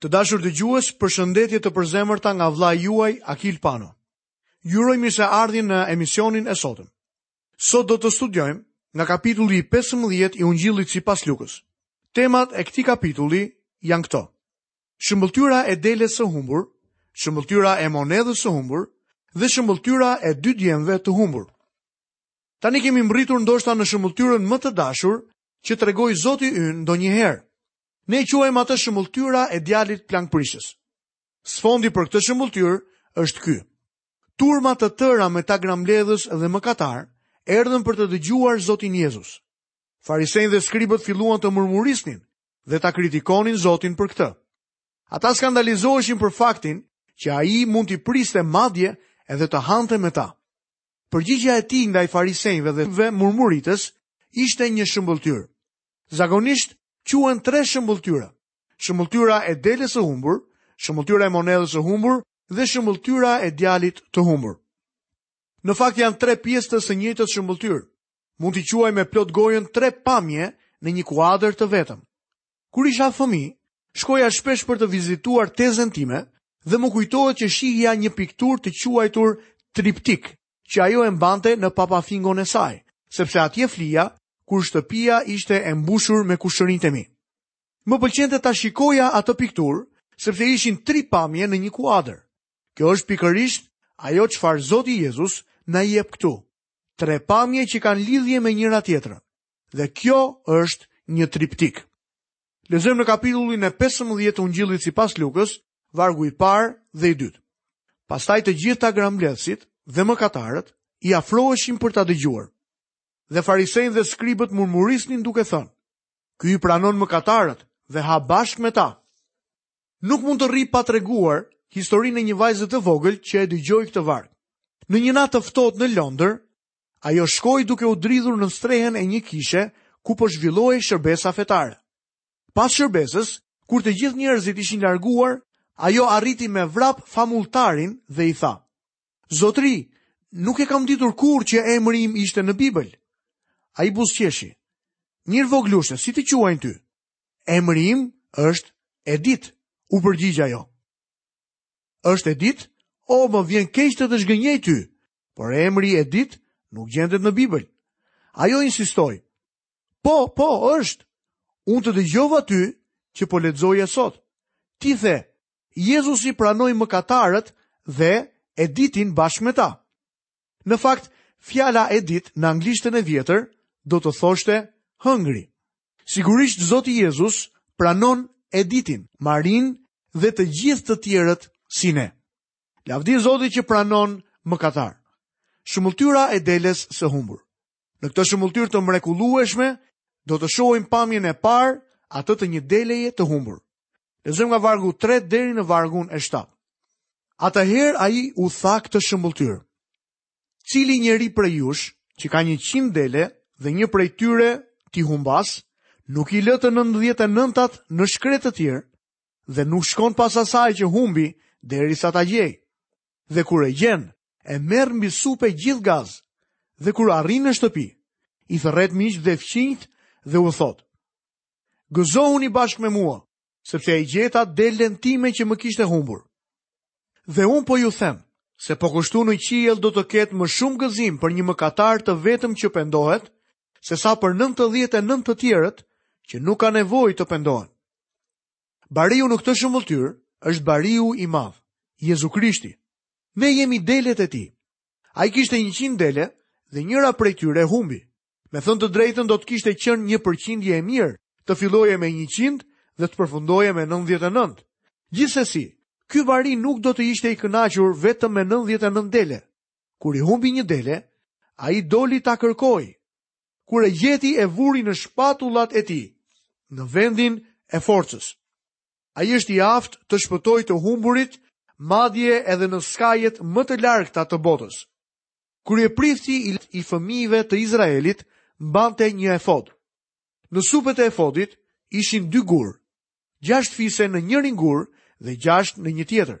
Të dashur dëgjues, përshëndetje të përzemërta nga vëllai juaj Akil Pano. Ju uroj mirëseardhjen në emisionin e sotëm. Sot do të studiojmë nga kapitulli i 15 i Ungjillit sipas Lukës. Temat e këtij kapitulli janë këto: Shëmbëlltyra e deles së humbur, shëmbëlltyra e monedhës së humbur dhe shëmbëlltyra e dy djemve të humbur. Tani kemi mbërritur ndoshta në shëmbëlltyrën më të dashur që tregoi Zoti ynë ndonjëherë. Ne e quajmë atë shëmbëlltyra e djalit plangprishës. Sfondi për këtë shëmbëlltyrë është ky. Turma të tëra me tagrambledhës dhe mëkatarë erdhën për të dëgjuar Zotin Jezus. Farisenjtë dhe skribët filluan të murmurisnin dhe ta kritikonin Zotin për këtë. Ata skandalizoheshin për faktin që ai mund t'i priste madje edhe të hante me ta. Përgjigja e tij ndaj farisenjve dhe skribëve murmuritës ishte një shëmbëlltyrë. Zakonisht quhen tre shëmbëlltyra. Shëmbëlltyra e deles së humbur, shëmbëlltyra e monedhës së humbur dhe shëmbëlltyra e djalit të humbur. Në fakt janë tre pjesë të së njëjtës shëmbëlltyrë. Mund t'i quaj me plot gojën tre pamje në një kuadër të vetëm. Kur isha fëmijë, shkoja shpesh për të vizituar tezen time dhe më kujtohet që shihja një pikturë të quajtur triptik që ajo e mbante në papafingon e saj, sepse atje flija, kur shtëpia ishte e mbushur me kushërinjtë e mi. Më pëlqente ta shikoja atë pikturë, sepse ishin tri pamje në një kuadër. Kjo është pikërisht ajo çfarë Zoti Jezus na jep këtu. Tre pamje që kanë lidhje me njëra-tjetrën. Dhe kjo është një triptik. Lexojmë në kapitullin e 15 të Ungjillit sipas Lukës, vargu i parë dhe i dytë. Pastaj të gjithë tagrambledhësit dhe mëkatarët i afroheshin për ta dëgjuar. Dhe farisenjtë dhe skribët murmurisnin duke thënë: Ky i pranon mëkatarët dhe ha bashkë me ta. Nuk mund të rri pa treguar historinë e një vajze të vogël që e dëgjoi këtë varg. Në një natë të ftohtë në Londër, Ajo shkoi duke u dridhur në strehën e një kishe ku po zhvillohej shërbesa fetare. Pas shërbesës, kur të gjithë njerëzit ishin larguar, ajo arriti me vrap famulltarin dhe i tha: "Zotëri, nuk e kam ditur kurrë që emri im ishte në Bibël." Ai buzëqeshi. "Mirë vogëlushe, si të quajnë ty?" "Emri im është Edit," u përgjigj ajo. "Është Edit? O, më vjen keq të të zhgënjej ty, Por emri Edit nuk gjendet në Bibël. Ajo insistoi. Po, po, është. Unë të dëgjova ty që po lexoje sot. Ti the, Jezusi pranoi mëkatarët dhe Editin bashkë me ta. Në fakt, fjala Edit në anglishten e vjetër do të thoshte hëngri. Sigurisht Zoti Jezus pranon Editin, Marinë dhe të gjithë të tjerët si ne. Lavdi Zotit që pranon mëkatarë. Shëmbëlltyra e deles së humbur. Në këtë shëmbëlltyrë të mrekullueshme, do të shohim pamjen e parë atë të një deleje të humbur. Lexojmë nga vargu 3 deri në vargun e 7. Atëherë ai u tha këtë shëmbëlltyrë. Cili njeri prej jush, që ka njëqind dele dhe një prej tyre t'i humbasë, nuk i lë të nëntëdhjetë e nëntat në shkretëtirë, dhe nuk shkon pas asaj që humbi derisa ta gjejë. Dhe kur e gjen, e merr mbi supe gjithë gaz. Dhe kur arrin në shtëpi, i thërret miqtë dhe fqinjët dhe u thotë: Gëzohuni bashkë me mua, sepse e gjeta delen time që më kishte humbur. Dhe unë po ju them se po kështu në qiell do të ketë më shumë gëzim për një mëkatar të vetëm që pendohet, sesa për 99 të tjerët që nuk kanë nevojë të pendohen. Bariu në këtë shëmbëlltyrë është bariu i madh, Jezu Krishti. Ne jemi delet e tij. Ai kishte njëqind dele dhe njëra prej tyre humbi. Me thënë të drejtën do të kishte qenë një përqindje e mirë, të filloje me njëqind dhe të përfundoje me 99. Gjithsesi, ky bari nuk do të ishte i kënaqur vetëm me 99 dele. Kur i humbi një dele, ai doli ta kërkojë, Kur e gjeti e vuri në shpatullat e tij, në vendin e forcës. Ai është i aftë të shpëtojë të humburit, madje edhe në skajet më të largëta të botës. Kryeprifti i, i fëmijëve të Izraelit mbante një efod. Në supet e efodit ishin dy gurë, gjashtë fise në njërin gur dhe gjashtë në një tjetër.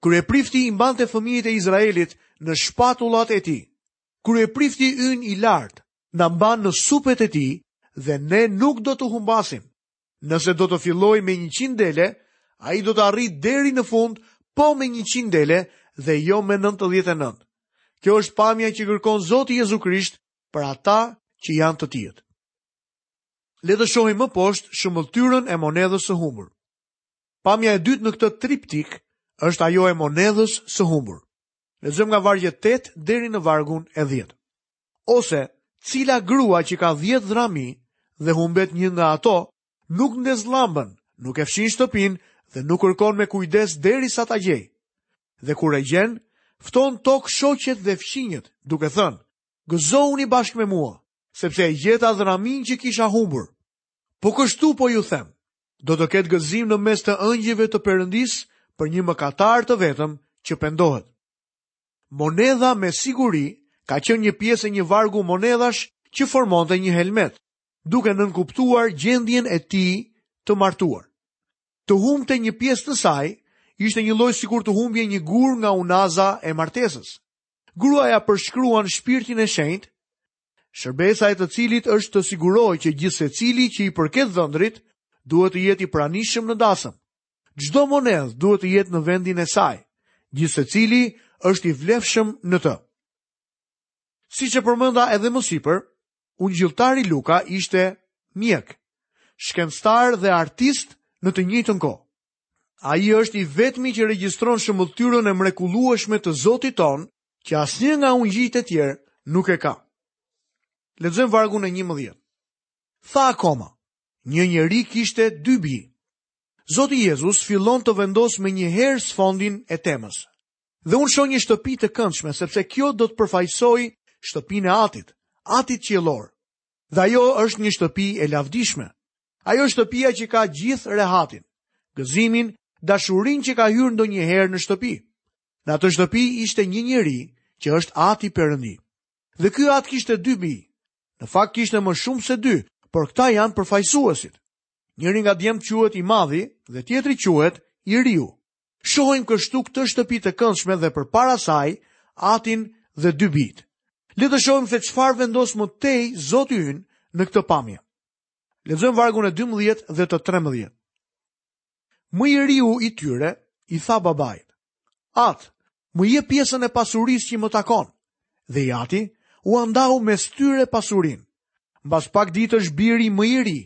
Kryeprifti i mbante fëmijët e Izraelit në shpatullat e tij. Kryeprifti ynë i lartë na mban në supet e tij dhe ne nuk do të humbasim. Nëse do të fillojë me 100 dele, ai do të arrijë deri në fund po me 100 dele dhe jo me 99. Kjo është pamja që kërkon Zoti Jezu Krisht për ata që janë të tijtë. Le të shohim më poshtë shëmbëlltyrën e monedhës së humbur. Pamja e dytë në këtë triptik është ajo e monedhës së humbur. Lexojmë nga vargu 8 deri në vargun e 10. Ose, cila grua që ka 10 dhrami dhe humbet një nga ato, nuk ndez llambën, nuk e fshin shtëpinë dhe nuk kërkon me kujdes derisa ta gjejë. Dhe kur e gjen, fton tok shoqet dhe fqinjët, duke thënë: Gëzohuni bashkë me mua, sepse e gjeta dhraminë që kisha humbur. Po kështu po ju them, do të ketë gëzim në mes të engjëjve të Perëndisë për një mëkatar të vetëm që pendohet. Monedha me siguri ka qenë një pjesë e një vargu monedhash që formonte një helmetë, duke nënkuptuar gjendjen e tij të martuar. Të humbte një pjesë të saj, ishte një lloj sikur të humbje një gur nga unaza e martesës. Gruaja përshkruan shpirtin e shenjtë, shërbesa e të cilit është të sigurojë që gjithsecili që i përket dhëndrit duhet të jetë i pranishëm në dasmë. Çdo monedhë duhet të jetë në vendin e saj. Gjithsecili është i vlefshëm në të. Siç e përmenda edhe më sipër, ungjilltari Luka ishte mjek, shkencëtar dhe artist në të njëjtën kohë. Ai është i vetmi që regjistron shëmbëlltyrën e mrekullueshme të Zotit tonë, që asnjë nga ungjijtë e tjerë nuk e ka. Lexojmë vargun e 11. Tha akoma, një njeri kishte dy bij. Zoti Jezus fillon të vendosë menjëherë sfondin e temës. Dhe unë shoh një shtëpi të këndshme, sepse kjo do të përfaqësojë shtëpinë e atit, atit qiellor. Dhe ajo është një shtëpi e lavdishme, Ajo është shtëpia që ka gjithë rehatinë, gëzimin, dashurinë që ka hyrë ndonjëherë në shtëpi. Në atë shtëpi ishte një njeri që është ati Perëndi. Dhe ky atë kishte dy bij. Në fakt kishte më shumë se dy, por këta janë përfaqësuesit. Njëri nga djemtë quhet i madhi dhe tjetri quhet i riu. Shohim kështu këtë shtëpi të këndshme dhe përpara saj, atin dhe dy bijtë. Le të shohim se çfarë vendos më tej Zoti ynë në këtë pamje. Lexojmë vargun e 12 dhe të 13. Më i riu i tyre i tha babait: "Atë, më jep pjesën e pasurisë që më takon." Dhe i ati ua ndau mes tyre pasurinë. Mbas pak ditësh biri më i ri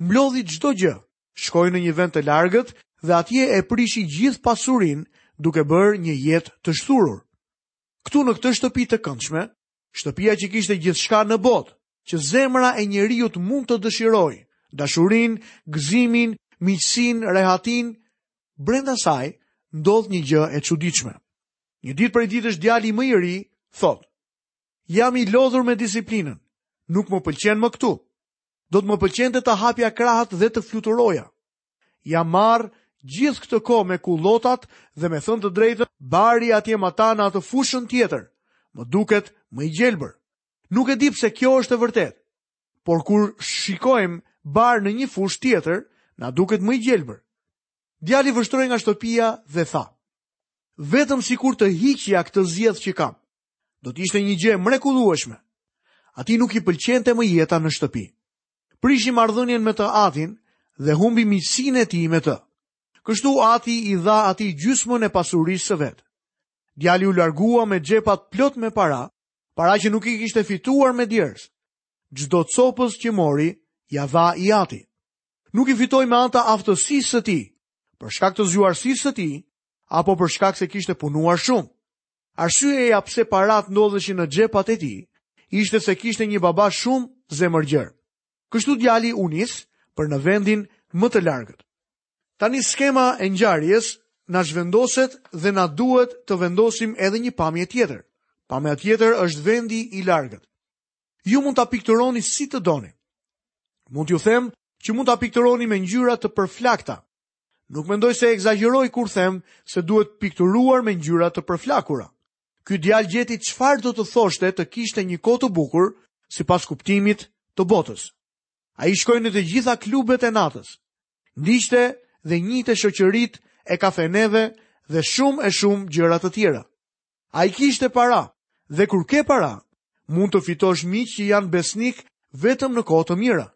mblodhi çdo gjë, shkoi në një vend të largët dhe atje e prishi gjithë pasurinë duke bërë një jetë të shthurur. Këtu në këtë shtëpi të këndshme, shtëpia që kishte gjithçka në botë, që zemra e njeriut mund të dëshirojë, dashurinë, gëzimin, miqësinë, rehatinë, brenda saj ndodh një gjë e çuditshme. Një ditë prej ditësh djali më i ri thotë: "Jam i lodhur me disiplinën. Nuk më pëlqen më këtu. Do të më pëlqente të hapja krahët dhe të fluturoja. Jam marrë gjithë këtë kohë me kullotat dhe me thënë të drejtën, bari atje matanë atë fushën tjetër. Më duket më i gjelbër. Nuk e di pse kjo është e vërtetë. Por kur shikojmë bar në një fushë tjetër, na duket më i gjelbër. Djali vështroi nga shtëpia dhe tha: "Vetëm sikur të hiqja këtë zgjedh që kam, do të ishte një gjë e mrekullueshme." Atij nuk i pëlqente më jeta në shtëpi. Prishi marrëdhënien me të atin dhe humbi miqësinë e tij me të. Kështu ati i dha atij gjysmën e pasurisë së vet. Djali u largua me xhepat plot me para para që nuk i kishte fituar me djersë. Çdo copëz që mori, ia dha i ati. Nuk i fitoi me anë të aftësisë së tij, për shkak të zgjuarsisë së tij, apo për shkak se kishte punuar shumë. Arsyeja pse paratë ndodheshin në xhepat e tij ishte se kishte një baba shumë zemërgjerë. Kështu djali u nis për në vendin më të largët. Tani skema e ngjarjes na zhvendoset dhe na duhet të vendosim edhe një pamje tjetër. Pamja tjetër është vendi i largët. Ju mund ta pikturoni si të doni. Mund t'ju them që mund ta pikturoni me ngjyra të përflakta. Nuk mendoj se ekzagjeroj kur them se duhet pikturuar me ngjyra të përflakura. Ky djalë gjeti çfarë do të thoshte të kishte një kohë të bukur sipas kuptimit të botës. Ai shkoi në të gjitha klubet e natës. Ndiqte dhe njihte shoqëritë e kafeneve dhe shumë e shumë gjëra të tjera. Ai kishte para dhe kur ke para, mund të fitosh miq që janë besnikë vetëm në kohë të mira.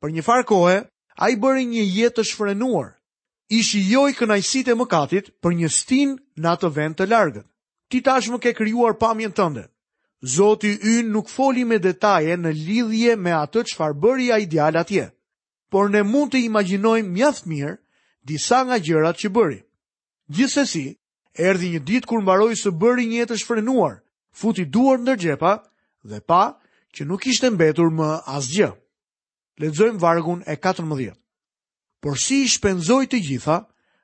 Për njëfarë kohe, ai bëri një jetë të shfrenuar. I shijoi kënaqësitë e mëkatit për një stinë në atë vend të largët. Ti tashmë ke krijuar pamjen tënde. Zoti ynë nuk foli me detaje në lidhje me atë çfarë bëri ai djalë atje. por ne mund të imagjinojmë mjaft mirë disa nga gjërat që bëri. Gjithsesi, erdhi një ditë kur mbaroi së bëri një jetë të shfrenuar, futi duart ndër xhepa dhe pa që nuk kishte mbetur më asgjë. Lexojmë vargun e 14. Por si i shpenzoi të gjitha,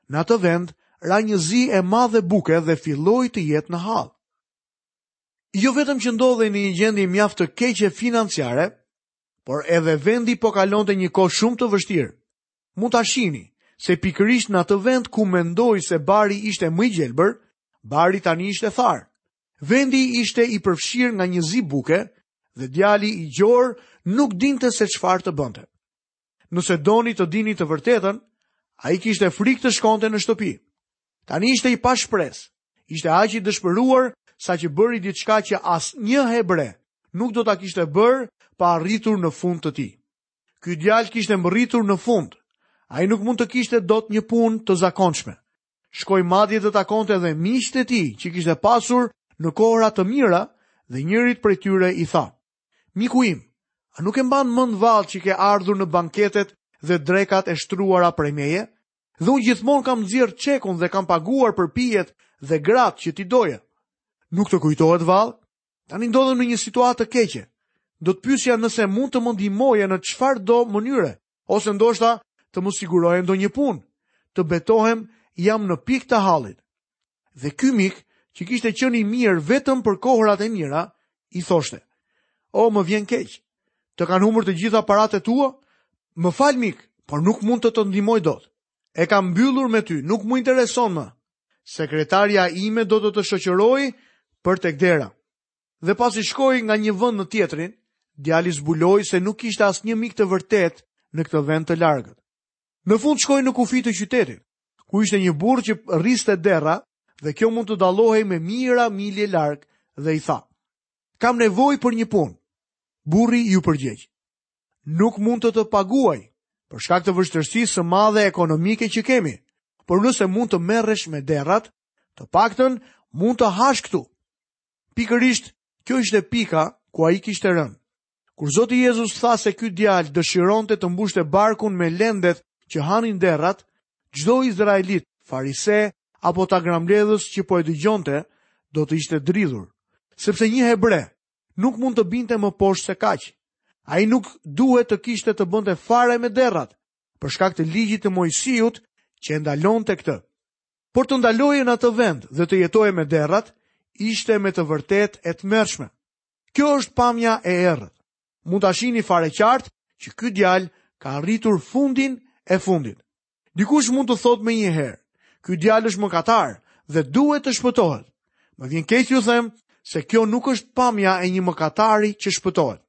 në atë vend ra një zi e madhe buke dhe filloi të jetë në hall. Jo vetëm që ndodhej në një gjendje mjaft të keqe financiare, por edhe vendi po kalonte një kohë shumë të vështirë. Mund ta shihni se pikërisht në atë vend ku mendoi se bari ishte më i gjelbër, bari tani ishte tharë. Vendi ishte i përfshirë nga një zi buke dhe djali i gjorë nuk dinte se çfarë të bënte. Nëse doni të dini të vërtetën, ai kishte frikë të shkonte në shtëpi. Tani ishte i pashpresë, ishte aq i dëshpëruar saqë bëri diçka që asnjë hebre nuk do ta kishte bërë pa arritur në fund të tij. Ky djalë kishte mbërritur në fund. Ai nuk mund të kishte dot një punë të zakonshme. Shkoi madje të takonte edhe miqtë e tij që kishte pasur në kohëra të mira dhe njërit prej tyre i tha: Miku im, a nuk e mban mend vallë që ke ardhur në banketet dhe drekat e shtruara prej meje? Dhe unë gjithmonë kam nxjerrë çekun dhe kam paguar për pijet dhe gratë që ti doja. Nuk të kujtohet vallë? Tani ndodhem në një situatë të keqe. Do të pyesja nëse mund të më ndihmoje në çfarëdo mënyre. Ose ndoshta të më siguroje ndonjë punë, të betohem jam në pikë të hallit. Dhe ky mik, që kishte qenë i mirë vetëm për kohërat e mira, i thoshte, o më vjen keq, të kanë humbur të gjitha paratë e tua, më fal mik, por nuk mund të të ndihmoj dot. E kam mbyllur me ty, nuk më intereson më. Sekretarja ime do të të shoqërojë për tek dera. Dhe pasi shkoi nga një vend në tjetrin, djali zbuloi se nuk kishte asnjë mik të vërtetë në këtë vend të largët. Në fund shkoi në kufi të qytetit, ku ishte një burrë që rriste derra dhe kjo mund të dallohej me mijëra milje larg dhe i tha: "Kam nevojë për një punë." Burri iu përgjigj: "Nuk mund të të paguaj për shkak të vështirësisë së madhe ekonomike që kemi, por nëse mund të merresh me derrat, të paktën mund të hash këtu." Pikërisht, kjo ishte pika ku ai kishte rënë. Kur Zoti Jezus tha se ky djalë dëshironte të mbushte barkun me lendet që hanin derrat, çdo izraelit, farise apo tagrambledhës që po e dëgjonte, do të ishte dridhur, sepse një hebre nuk mund të binte më poshtë se kaq. Ai nuk duhet të kishte të bënte fare me derrat, për shkak të ligjit të Moisiut që e ndalonte këtë. Por të ndaloje në atë vend dhe të jetoje me derrat, ishte me të vërtetë e tmerrshme. Kjo është pamja e errët. Mund ta shihni fare qartë që ky djalë ka arritur fundin e fundit. Dikush mund të thotë menjëherë, ky djalë është mëkatar dhe duhet të shpëtohet. Më vjen keq t'ju them se kjo nuk është pamja e një mëkatari që shpëtohet.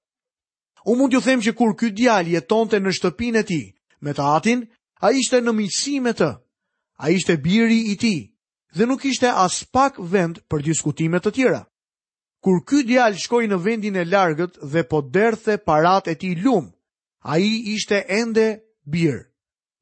Unë mund t'ju them që kur ky djalë jetonte në shtëpinë e tij me të atin, ai ishte në miqësi me të. Ai ishte biri i tij dhe nuk kishte as pak vend për diskutime të tjera. Kur ky djalë shkoi në vendin e largët dhe po derdhte paratë e tij lumë, ai ishte ende bir.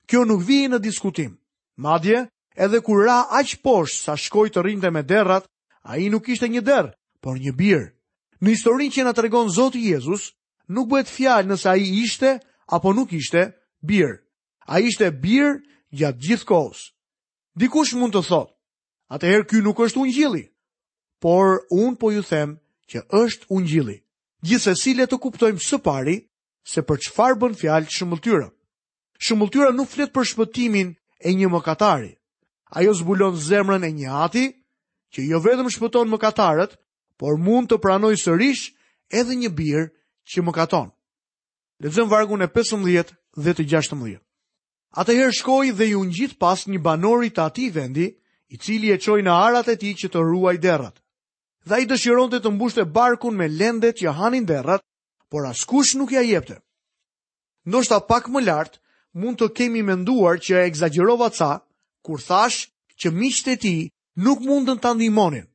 Kjo nuk vihet në diskutim. Madje, edhe kur ra aq poshtë sa shkoi të rrinte me derrat, ai nuk ishte një derr, por një bir. Në historinë që na tregon Zoti Jezus, nuk bëhet fjalë nëse ai ishte apo nuk ishte bir. Ai ishte bir gjatë gjithë kohës. Dikush mund të thotë, atëherë ky nuk është ungjilli. Por unë po ju them që është ungjilli. Gjithsesi le të kuptojmë së pari se për çfarë bën fjalë shëmbëlltyra. Shëmbëlltyra nuk flet për shpëtimin e një mëkatari. Ajo zbulon zemrën e një ati që jo vetëm shpëton mëkatarët, por mund të pranojë sërish edhe një bir që mëkaton. Lexojmë vargun e 15 dhe të 16. Atëherë shkoi dhe iu ngjit pas një banori të atij vendi, i cili e çoi në arat e tij që të ruajë derrat. Dhe ai dëshironte të mbushte barkun me lendet që hanin derrat, por askush nuk ia jepte. Ndoshta pak më lart mund të kemi menduar që e ekzagjerova ca kur thashë që miqtë e tij nuk mundën ta ndihmonin.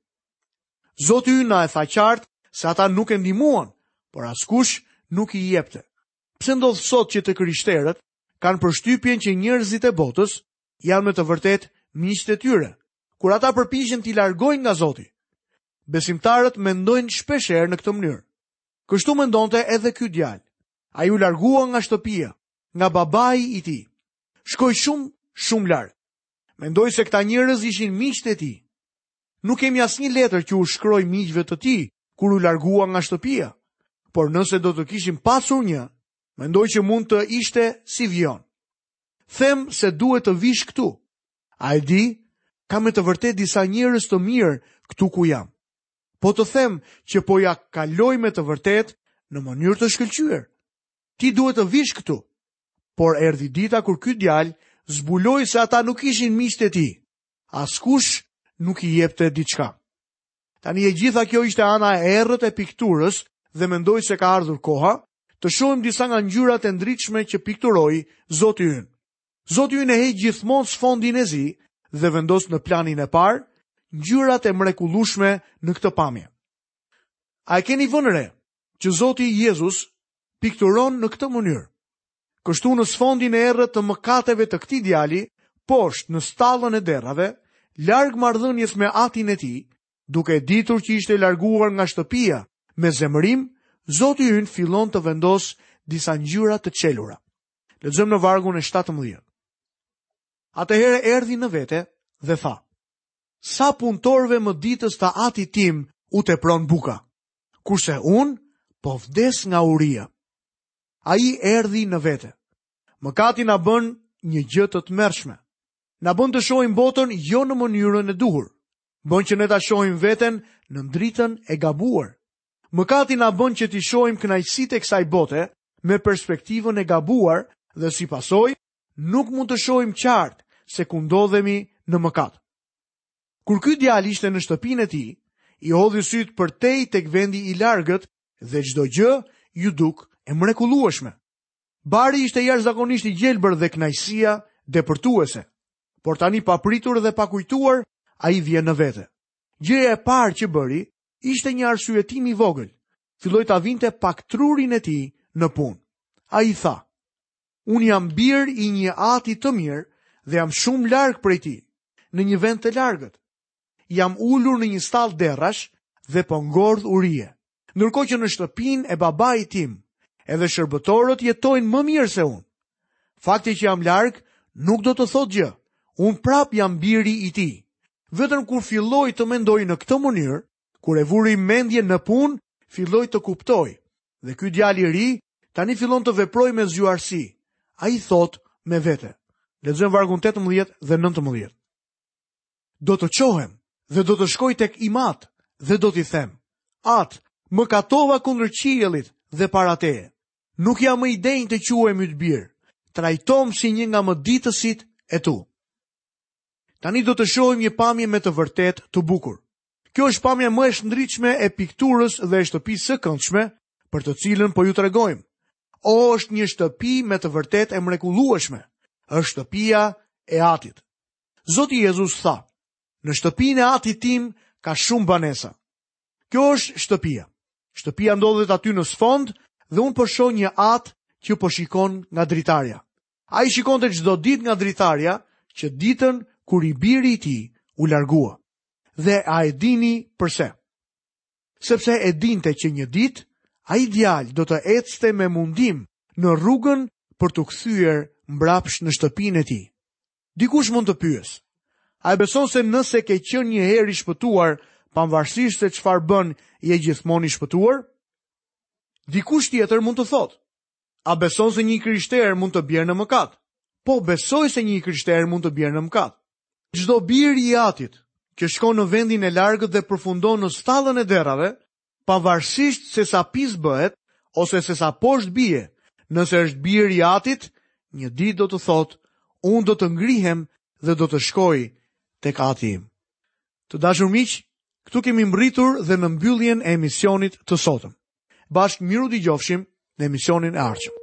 Zoti ynë na e tha qartë se ata nuk e ndihmuan, por askush nuk i jepte. Pse ndodh sot që të krishterët kanë përshtypjen që njerëzit e botës janë me të vërtetë miqtë e tyre, kur ata përpiqen t'i largojnë nga Zoti? Besimtarët mendojnë shpeshherë në këtë mënyrë. Kështu mendonte edhe ky djalë. Ai u largua nga shtëpia, nga babai i tij. Shkoi shumë, shumë larg. Mendoi se këta njerëz ishin miqtë e tij. Nuk kemi asnjë letër që u shkroi miqve të tij kur u largua nga shtëpia, por nëse do të kishim pasur një, mendoj që mund të ishte si vijon. Them se duhet të vish këtu. A e di, ka me të vërtetë disa njerëz të mirë këtu ku jam. Po të them që po ia kaloj me të vërtetë në mënyrë të shkëlqyer. Ti duhet të vish këtu. Por erdhi dita kur ky djalë zbuloi se ata nuk ishin miqtë e tij. Askush nuk i jepte diçka. Tani e gjitha kjo ishte ana e errët e pikturës dhe mendoj se ka ardhur koha të shohim disa nga ngjyrat e ndritshme që pikturoi Zoti ynë. Zoti ynë e heq gjithmonë sfondin e zi dhe vendos në planin e parë ngjyrat e mrekullueshme në këtë pamje. A e keni vënë re që Zoti Jezus pikturon në këtë mënyrë? Kështu në sfondin e errët të mëkateve të këtij djali, poshtë në stallën e derrave, larg marrëdhënies me atin e tij, duke e ditur që ishte larguar nga shtëpia me zemërim, Zoti ynë fillon të vendosë disa ngjyra të çelura. Lexojmë në vargun e 17. Atëherë erdhi në vete dhe tha: Sa punëtorëve mëditës të atit tim u tepron buka, kurse unë po vdes nga uria. Ai erdhi në vete. Mëkati na bën një gjë të tmerrshme. Na bën të shohim botën jo në mënyrën e duhur. Bën që ne ta shohim veten në dritën e gabuar. Mëkati na bën që t'i shohim kënaqësitë e kësaj bote me perspektivën e gabuar dhe si pasojë nuk mund të shohim qartë se ku ndodhemi në mëkat. Kur ky djalë ishte në shtëpinë e tij, i hodhi sytë përtej tek vendi i largët dhe çdo gjë iu duk e mrekullueshme. Bari ishte jashtëzakonisht i gjelbër dhe kënaqësia depërtuese. Por tani papritur dhe pakujtuar, ai vjen në vete. Gjëja e parë që bëri Ishte një arsyetim i vogël. Filloi ta vinte pak trurin e tij në punë. Ai tha: Unë jam bir i një ati të mirë dhe jam shumë larg prej tij, në një vend të largët. Jam ulur në një stallë derrash dhe po ngordh urie. Ndërkohë që në shtëpinë e babait tim, edhe shërbëtorët jetojnë më mirë se unë. Fakti që jam larg nuk do të thotë gjë. Unë prapë jam biri i tij. Vetëm kur filloi të mendojë në këtë mënyrë, kur e vuri mendjen në punë, filloi të kuptojë. Dhe ky djalë i ri tani fillon të veprojë me zgjuarsi. Ai thotë me vete. Lexojmë vargun 18 dhe 19. Do të çohem dhe do të shkoj tek im atë dhe do t'i them. Atë, mëkatova kundër qiellit dhe para teje. Nuk jam më i denjë të quhem yt bir, trajtomë si një nga mëditësit e tu. Tani do të shohim një pamje me të vërtetë të bukur. Kjo është pamja më e shndritshme e pikturës dhe e shtëpisë së këndshme, për të cilën po ju tregojmë. O është një shtëpi me të vërtetë e mrekullueshme, është shtëpia e atit. Zoti Jezus tha, në shtëpinë e atit tim ka shumë banesa. Kjo është shtëpia. Shtëpia ndodhet aty në sfond dhe unë po shoh një atë që po shikon nga dritarja. Ai shikonte çdo ditë nga dritarja që ditën kur i biri i tij u largua. Dhe a e dini përse? Sepse e dinte që një ditë ai djalë do të ecte me mundim në rrugën për t'u kthyer mbrapsht në shtëpinë e tij. Dikush mund të pyesë, a e beson se nëse ke qenë një herë i shpëtuar, pamvarsisht se çfarë bën, je gjithmonë i shpëtuar? Dikush tjetër mund të thotë, a beson se një i krishterë mund të bjerë në mëkat? Po, besoj se një i krishterë mund të bjerë në mëkat. Çdo bir i atit që shkon në vendin e largët dhe përfundon në stallën e derrave, pavarësisht se sa pis bëhet ose se sa poshtë bie, nëse është bir i atit, një ditë do të thotë, unë do të ngrihem dhe do të shkoj tek ati im. Të dashur miq, këtu kemi mbërritur dhe në mbylljen e emisionit të sotëm. Bashkë mirudëgjofshim në emisionin e ardhshëm.